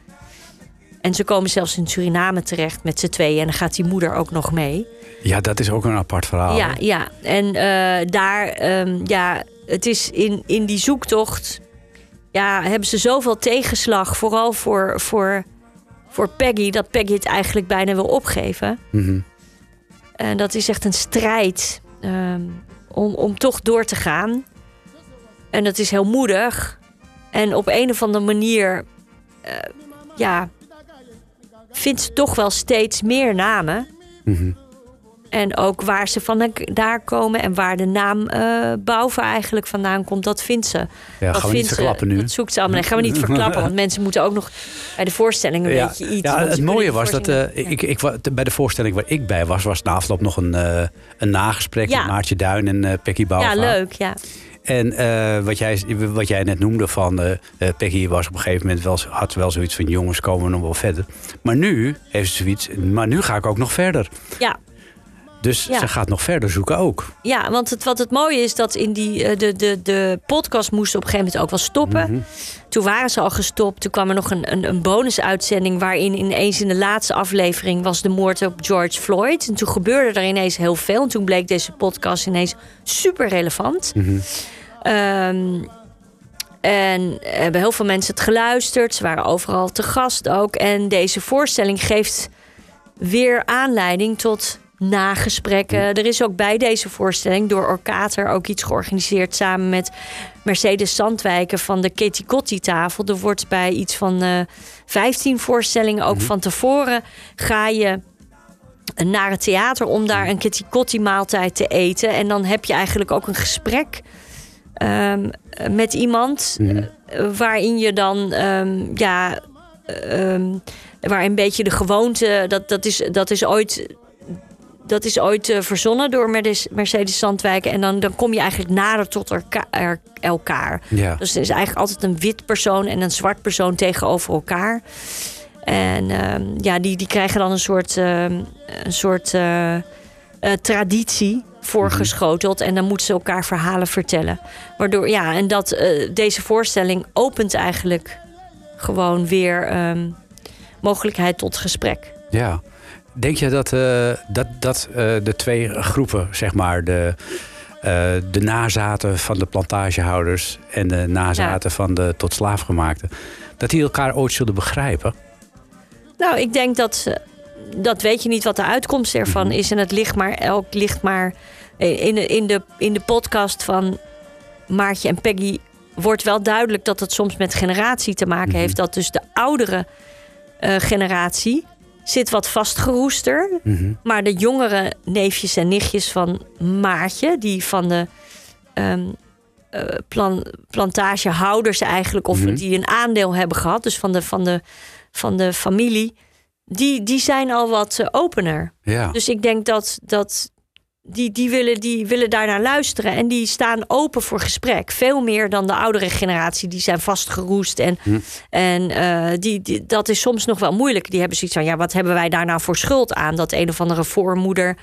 En ze komen zelfs in Suriname terecht met z'n tweeën. En dan gaat die moeder ook nog mee. Ja, dat is ook een apart verhaal. Ja, ja. En eh, daar, ehm, ja, het is in, in die zoektocht, ja, hebben ze zoveel tegenslag. Vooral voor, voor, voor Peggy, dat Peggy het eigenlijk bijna wil opgeven. Mhm. En dat is echt een strijd ehm, om, om toch door te gaan. En dat is heel moedig. En op een of andere manier, eh, ja, vindt ze toch wel steeds meer namen. Mhm. En ook waar ze van daar komen en waar de naam Bouva eigenlijk vandaan komt, dat vindt ze. Ja, dat gaan we niet vindt ze- verklappen nu. Dat zoekt ze allemaal. Nee, gaan we niet verklappen, want mensen moeten ook nog bij de voorstelling een Ja, beetje iets. ja, het mooie was dat voorstelling- ik, ik, bij de voorstelling waar ik bij was, was na afloop nog een, eh, een nagesprek Ja. met Maartje Duin en eh Peggy Bouwva. Ja, leuk, ja. En wat, jij, wat jij net noemde van Peggy was op een gegeven moment wel, had wel zoiets van jongens komen we nog wel verder. Maar nu heeft ze zoiets, maar nu ga ik ook nog verder. Ja, Dus Ja. ze gaat nog verder zoeken ook. Ja, want het, wat het mooie is dat in die, eh, de, de, de podcast moest op een gegeven moment ook wel stoppen. Toen waren ze al gestopt. Toen kwam er nog een, een, een bonusuitzending waarin ineens in de laatste aflevering was de moord op George Floyd. En toen gebeurde er ineens heel veel. En toen bleek deze podcast ineens super relevant. Ehm, en hebben heel veel mensen het geluisterd. Ze waren overal te gast ook. En deze voorstelling geeft weer aanleiding tot nagesprekken. Er is ook bij deze voorstelling door Orkater ook iets georganiseerd samen met Mercedes Zandwijken van de Kitty Kotti tafel. Er wordt bij iets van eh 15 voorstellingen ook van tevoren ga je naar het theater om daar een Kitty Kotti maaltijd te eten. En dan heb je eigenlijk ook een gesprek ehm, met iemand eh, waarin je dan ja ja ehm, waar een beetje de gewoonte dat dat is dat is ooit dat is ooit eh, verzonnen door Mercedes- Mercedes Zandwijken. En dan, dan kom je eigenlijk nader tot elka- elkaar. Ja. Dus er is eigenlijk altijd een wit persoon en een zwart persoon tegenover elkaar. En ehm, ja, die, die krijgen dan een soort, ehm, een soort eh, eh, traditie voorgeschoteld. En dan moeten ze elkaar verhalen vertellen. Waardoor, ja, en dat, deze voorstelling opent eigenlijk gewoon weer ehm, mogelijkheid tot gesprek. Ja. Denk je dat, eh, dat, dat eh, de twee groepen, zeg maar, de, eh, de nazaten van de plantagehouders en de nazaten van de tot slaafgemaakten, dat die elkaar ooit zullen begrijpen? Nou, ik denk dat ze- dat weet je niet wat de uitkomst ervan Mhm. is. En het ligt maar, elk ligt maar in de, in de, in de podcast van Maartje en Peggy wordt wel duidelijk dat het soms met generatie te maken Mhm. heeft. Dat dus de oudere generatie zit wat vastgeroester. Mhm. Maar de jongere neefjes en nichtjes van Maartje, die van de ehm, eh, plan, plantagehouders eigenlijk, of Mhm. die een aandeel hebben gehad, dus van de, van de, van de familie, die, die zijn al wat eh, opener. Ja. Dus ik denk dat, dat die, die, willen, die willen daar naar luisteren en die staan open voor gesprek. Veel meer dan de oudere generatie, die zijn vastgeroest. En, en eh, die, die, dat is soms nog wel moeilijk. Die hebben zoiets van, ja, wat hebben wij daar nou voor schuld aan? Dat een of andere voormoeder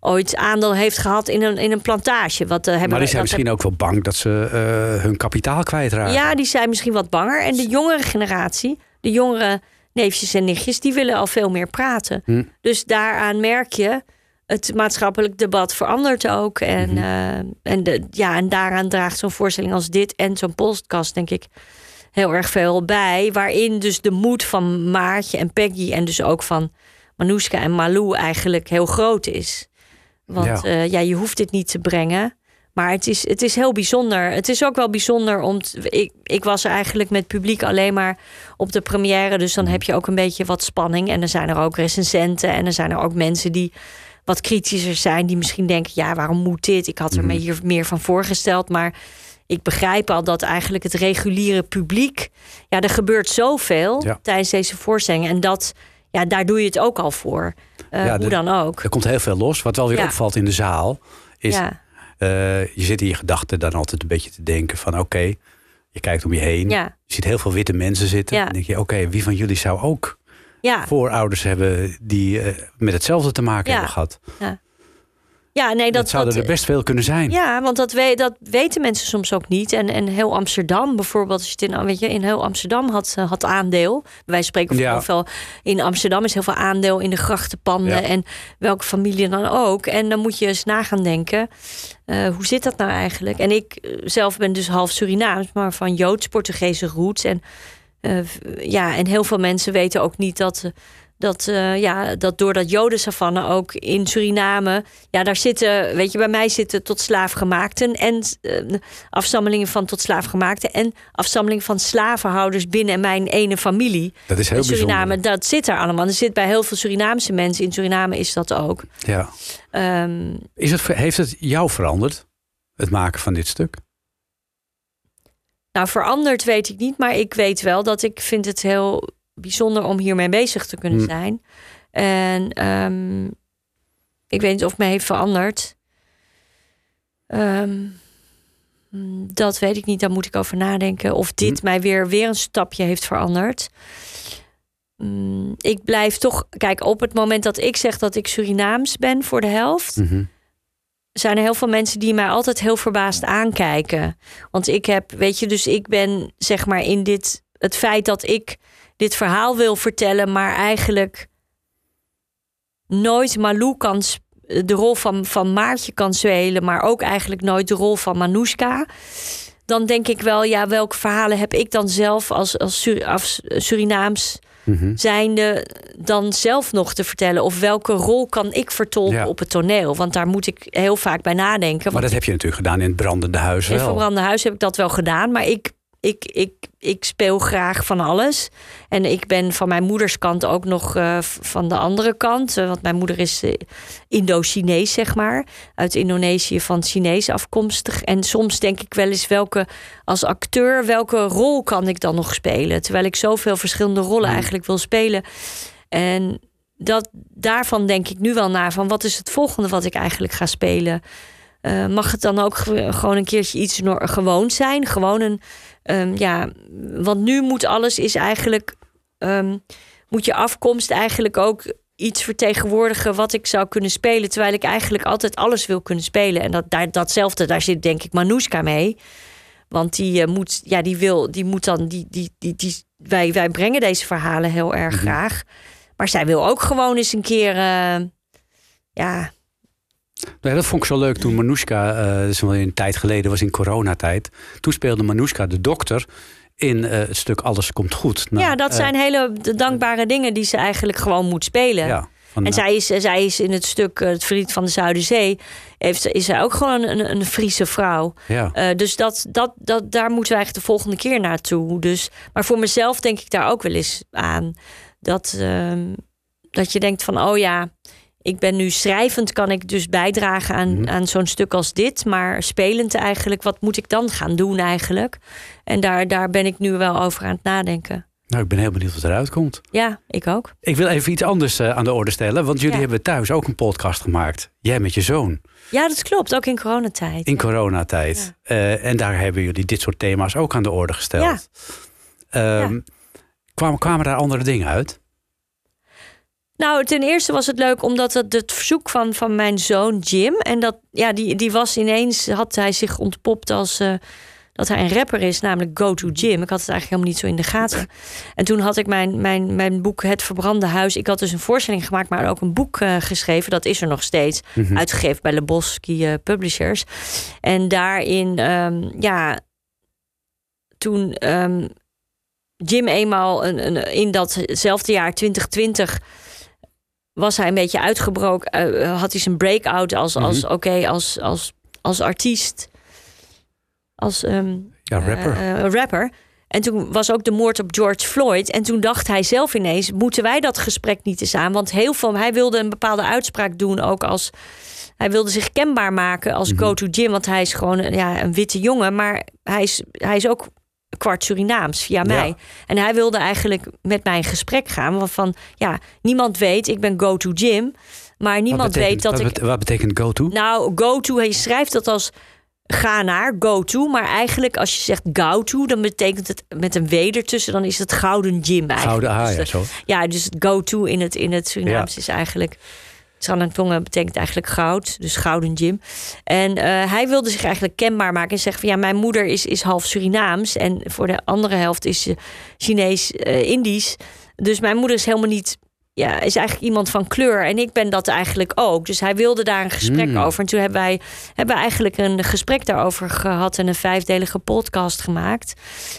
ooit aandeel heeft gehad in een, in een plantage. Wat, eh, hebben maar die zijn misschien ook wel bang dat ze eh, hun kapitaal kwijtraken. ja, die zijn misschien wat banger. En de jongere generatie, de jongere neefjes en nichtjes, die willen al veel meer praten. Hm. Dus daaraan merk je, het maatschappelijk debat verandert ook. En, Mhm. eh, en, de, ja, en daaraan draagt zo'n voorstelling als dit en zo'n podcast, denk ik, heel erg veel bij. Waarin dus de moed van Maartje en Peggy en dus ook van Manouska en Malou eigenlijk heel groot is. Want Ja. ja. ja, je hoeft dit niet te brengen. Maar het is, het is heel bijzonder. Het is ook wel bijzonder om. t- ik, ik was eigenlijk met publiek alleen maar op de première. Dus dan heb je ook een beetje wat spanning. En er zijn er ook recensenten. En er zijn er ook mensen die wat kritischer zijn. Die misschien denken: ja, waarom moet dit? Ik had er me hier meer van voorgesteld. Maar ik begrijp al dat eigenlijk het reguliere publiek. Ja, er gebeurt zoveel Ja. tijdens deze voorstelling. En dat, ja, daar doe je het ook al voor. Eh, Ja, hoe de- dan ook. Er komt heel veel los. Wat wel weer Ja. opvalt in de zaal is... Ja, eh, je zit in je gedachten dan altijd een beetje te denken van... oké, je kijkt om je heen. ja, Je ziet heel veel witte mensen zitten. Ja. Dan denk je, oké, wie van jullie zou ook ja. voorouders hebben... die eh, met hetzelfde te maken Ja. hebben gehad? Ja, nee, Dat, dat, zouden dat, er best veel kunnen zijn. Ja, want dat, we, dat weten mensen soms ook niet. En, en heel Amsterdam bijvoorbeeld, als je het in, weet je, in heel Amsterdam had, eh, had aandeel. Wij spreken Ja. heel veel. In Amsterdam is heel veel aandeel in de grachtenpanden. Ja. En welke familie dan ook. En dan moet je eens na gaan denken. eh, hoe zit dat nou eigenlijk? En ik zelf ben dus half Surinaams, maar van Joods-Portugese roots. En, eh, ja, en heel veel mensen weten ook niet dat. eh, dat, eh, ja, dat door dat jodensavanne ook in Suriname... Ja, daar zitten, weet je, bij mij zitten tot slaafgemaakten... en eh, afstammelingen van tot slaafgemaakten... en afstammelingen van slavenhouders binnen mijn ene familie. Dat is heel in Suriname, bijzonder. dat zit er allemaal. Er zit bij heel veel Surinaamse mensen. In Suriname is dat ook. Ja. Ehm, Is het, heeft het jou veranderd, het maken van dit stuk? Nou, veranderd weet ik niet, maar ik weet wel dat ik vind het heel bijzonder om hiermee bezig te kunnen Hmm. zijn. En ehm, ik weet niet of het me heeft veranderd. Ehm, mm, dat weet ik niet, daar moet ik over nadenken. Of dit mij weer, weer een stapje heeft veranderd. Mm, ik blijf toch, kijk, op het moment dat ik zeg dat ik Surinaams ben voor de helft, Mhm. Zijn er heel veel mensen die mij altijd heel verbaasd aankijken. Want ik heb, weet je, dus ik ben zeg maar in dit, het feit dat ik dit verhaal wil vertellen, maar eigenlijk nooit Malou kan, de rol van, van Maartje kan spelen, maar ook eigenlijk nooit de rol van Manouska. Dan denk ik wel, ja, welke verhalen heb ik dan zelf als, als Surinaams Mhm. zijnde dan zelf nog te vertellen? Of welke rol kan ik vertolken Ja. op het toneel? Want daar moet ik heel vaak bij nadenken. Maar dat heb je natuurlijk gedaan in het brandende huis in wel. Verbrande Huis heb ik dat wel gedaan. Maar ik, ik, ik, ik speel graag van alles. En ik ben van mijn moeders kant ook nog eh, van de andere kant. Eh, want mijn moeder is eh, Indo-Chinees, zeg maar. Uit Indonesië van Chinees afkomstig. En soms denk ik wel eens welke, als acteur, welke rol kan ik dan nog spelen? Terwijl ik zoveel verschillende rollen eigenlijk wil spelen. En dat, daarvan denk ik nu wel na van wat is het volgende wat ik eigenlijk ga spelen? Eh, mag het dan ook ge- gewoon een keertje iets gewoon zijn? Gewoon een, ehm, ja, want nu moet alles is eigenlijk, ehm, moet je afkomst eigenlijk ook iets vertegenwoordigen wat ik zou kunnen spelen, terwijl ik eigenlijk altijd alles wil kunnen spelen. En dat, daar, datzelfde, daar zit denk ik Manouska mee. Want die eh, moet, ja, die wil, die moet dan, die, die, die, die, wij, wij brengen deze verhalen heel erg graag. Maar zij wil ook gewoon eens een keer, eh, ja, Nee, dat vond ik zo leuk toen Manouska, eh dat is wel een tijd geleden, was in coronatijd. Toen speelde Manouska de dokter in eh, het stuk Alles komt goed. Nou, ja, dat eh, zijn hele dankbare dingen die ze eigenlijk gewoon moet spelen. ja, van, En zij is, zij is in het stuk Het Verdriet van de Zuiderzee... Heeft, is zij ook gewoon een, een Friese vrouw. ja. Dus dat, dat, dat, daar moeten we eigenlijk de volgende keer naartoe. Dus, maar voor mezelf denk ik daar ook wel eens aan. Dat, ehm, dat je denkt van, oh ja, ik ben nu schrijvend... kan ik dus bijdragen aan, Mhm. aan zo'n stuk als dit. Maar spelend eigenlijk, wat moet ik dan gaan doen eigenlijk? En daar, daar ben ik nu wel over aan het nadenken. nou, ik ben heel benieuwd wat eruit komt. Ja, ik ook. Ik wil even iets anders eh, aan de orde stellen. Want jullie Ja. hebben thuis ook een podcast gemaakt. Jij met je zoon. Ja, dat klopt. Ook in coronatijd. In coronatijd. Eh, en daar hebben jullie dit soort thema's ook aan de orde gesteld. Ehm, kwamen, kwamen daar andere dingen uit? Nou, ten eerste was het leuk omdat het, het verzoek van, van mijn zoon Jim. En dat, ja, die, die was ineens, had hij zich ontpopt als eh, dat hij een rapper is, namelijk Go to Jim. Ik had het eigenlijk helemaal niet zo in de gaten. En toen had ik mijn, mijn, mijn boek Het Verbrande Huis. Ik had dus een voorstelling gemaakt, maar ook een boek eh, geschreven. Dat is er nog steeds. Uitgegeven bij Lebowski eh, Publishers. En daarin, ehm, ja, toen ehm, Jim eenmaal een, een, in datzelfde jaar 2020 was hij een beetje uitgebroken. eh, had hij zijn break-out als, als oké, als, als, als artiest. Als ehm, Ja, rapper. eh, eh, rapper. En toen was ook de moord op George Floyd. En toen dacht hij zelf ineens: moeten wij dat gesprek niet eens aan? Want heel veel, hij wilde een bepaalde uitspraak doen, ook als. Hij wilde zich kenbaar maken als go-to Jim. Want hij is gewoon een- ja, een witte jongen. Maar hij is, hij is ook kwart Surinaams via mij. En hij wilde eigenlijk met mij in gesprek gaan. Want van ja, niemand weet, ik ben go-to Jim. Maar niemand betekent- weet dat wat ik. Wat betekent go to? Nou, go to, je schrijft dat als ga naar, go to. Maar eigenlijk als je zegt go to, dan betekent het met een W ertussen, dan is het gouden gym eigenlijk. Gouden A, Dus ja, de- zo. ja, dus het go to in het, in het Surinaams is eigenlijk. Tranantonga betekent eigenlijk goud, dus gouden gym. En eh, hij wilde zich eigenlijk kenbaar maken en zeggen van ja, mijn moeder is, is half Surinaams en voor de andere helft is ze Chinees-Indisch. dus mijn moeder is helemaal niet, ja, is eigenlijk iemand van kleur en ik ben dat eigenlijk ook. Dus hij wilde daar een gesprek over. En toen hebben wij hebben eigenlijk een gesprek daarover gehad en een vijfdelige podcast gemaakt.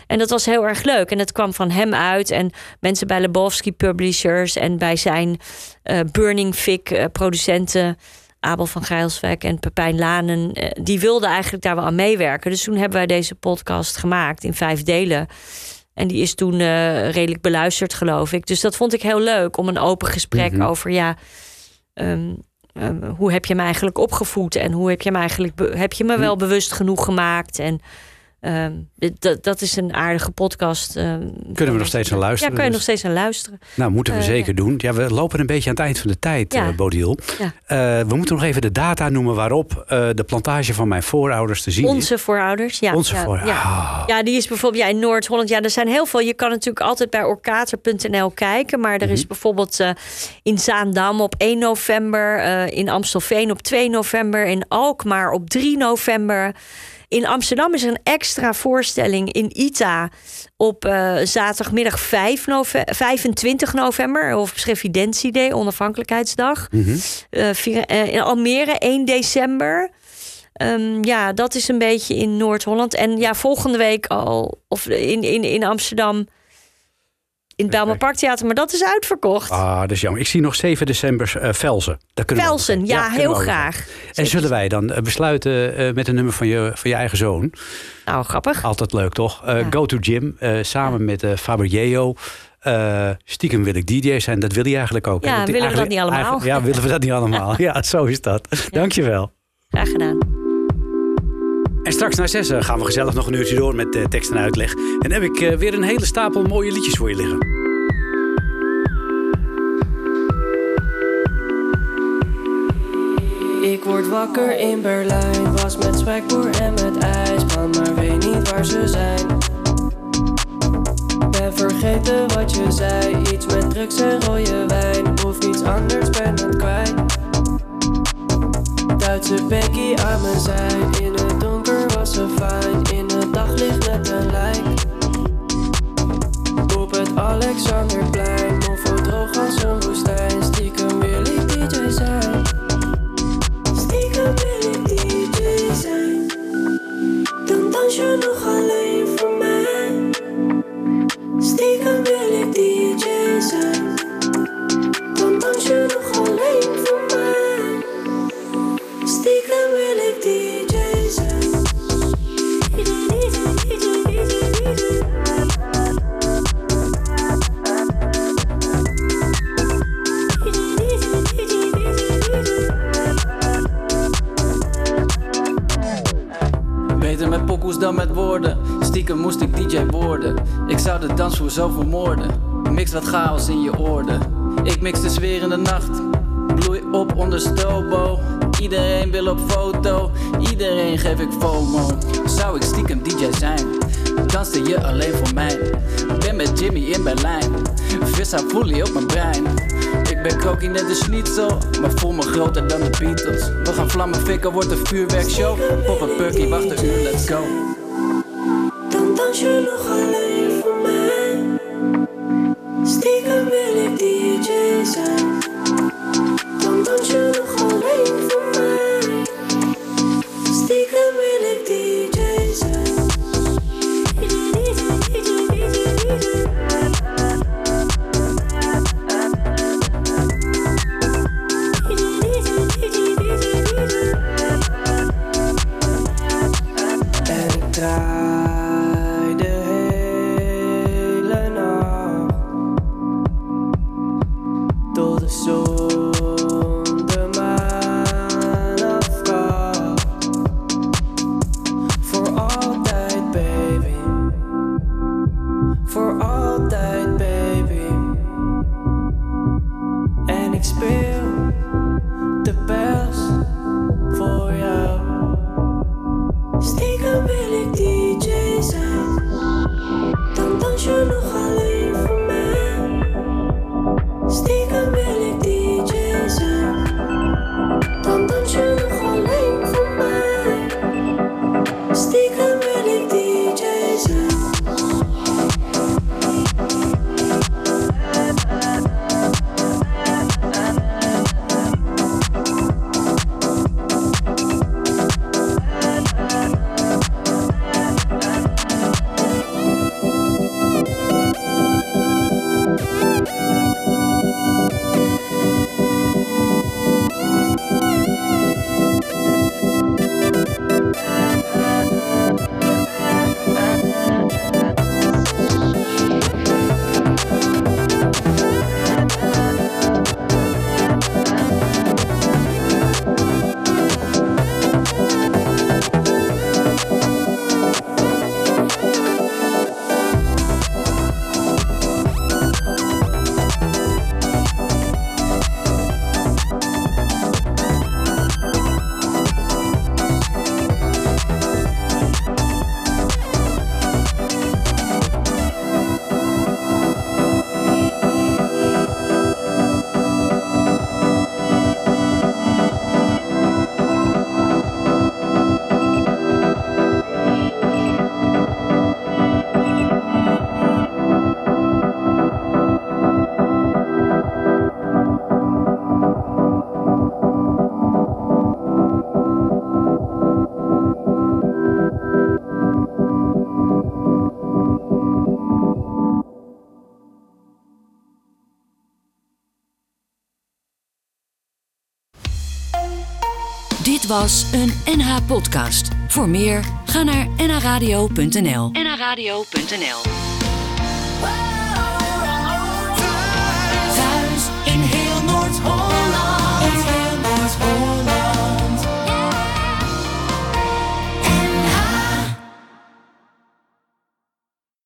En dat was heel erg leuk. En dat kwam van hem uit. En mensen bij Lebowski Publishers en bij zijn eh, Burning Fig eh, producenten. Abel van Gijlswijk en Pepijn Lanen. eh, die wilden eigenlijk daar wel aan meewerken. Dus toen hebben wij deze podcast gemaakt in vijf delen. En die is toen eh, redelijk beluisterd, geloof ik. Dus dat vond ik heel leuk om een open gesprek over ja. ehm, ehm, hoe heb je me eigenlijk opgevoed en hoe heb je me eigenlijk heb je me wel bewust genoeg gemaakt en ehm, dat, is een aardige podcast. ehm, Kunnen we nog steeds naar luisteren? Ja, kun je nog steeds aan luisteren. Nou, moeten we Eh, zeker doen. Ja, we lopen een beetje aan het eind van de tijd, Ja. eh, Bodil. Ja. Eh, we moeten nog even de data noemen waarop de plantage van mijn voorouders te zien is. Onze voorouders, ja. Onze ja, voorouders. Ja. Ah. ja, die is bijvoorbeeld ja, in Noord-Holland. Ja, er zijn heel veel. Je kan natuurlijk altijd bij orkater.nl kijken. Maar er Mhm. is bijvoorbeeld eh, in Zaandam op 1 november. in Amstelveen op 2 november. In Alkmaar op 3 november. In Amsterdam is er een extra voorstelling in ITA op eh, zaterdagmiddag 5 nove 25 november. Of Schrevidentiday, onafhankelijkheidsdag. Mhm. Eh, vier- eh, in Almere 1 december. Ehm, ja, dat is een beetje in Noord-Holland. En ja, volgende week al, of in, in, in Amsterdam, in het Bijlmer Parktheater. Maar dat is uitverkocht. Ah, dat is jammer. Ik zie nog 7 december eh, Velzen. Daar kunnen we Velsen, over- ja, kunnen heel we graag. gaan. En zullen wij dan eh, besluiten eh, met een nummer van je, van je eigen zoon? Nou, grappig. Altijd leuk, toch? Ja. Go to Gym, samen met Faber Yeo. Eh, stiekem wil ik DJ zijn, dat wil hij eigenlijk ook. Ja, willen we dat niet allemaal? Ja, willen we dat niet allemaal? Ja, zo is dat. Dankjewel. Graag gedaan. En straks na zes eh, gaan we gezellig nog een uurtje door met eh, tekst en uitleg. En heb ik eh, weer een hele stapel mooie liedjes voor je liggen. Ik word wakker in Berlijn, was met Swagboer en met IJsman, maar weet niet waar ze zijn. Ben vergeten wat je zei, iets met drugs en rode wijn, of iets anders ben het kwijt. Duitse Becky aan mijn zij, in het donker ze fijn, in het daglicht net een lijk. Op het Alexanderplein, zou de dansvloer zo vermoorden. Mix wat chaos in je oorden. Ik mix de sfeer in de nacht. Bloei op onder stobo. Iedereen wil op foto. Iedereen geef ik FOMO. Zou ik stiekem DJ zijn? Danste je alleen voor mij? Ben met Jimmy in Berlijn. Vissa fully op mijn brein. Ik ben krokie net de schnitzel, maar voel me groter dan de Beatles. We gaan vlammen fikken, wordt een vuurwerkshow. Pop een perky, wacht een uur, let's go. Was een NH-podcast. Voor meer, ga naar nhradio.nl. nhradio.nl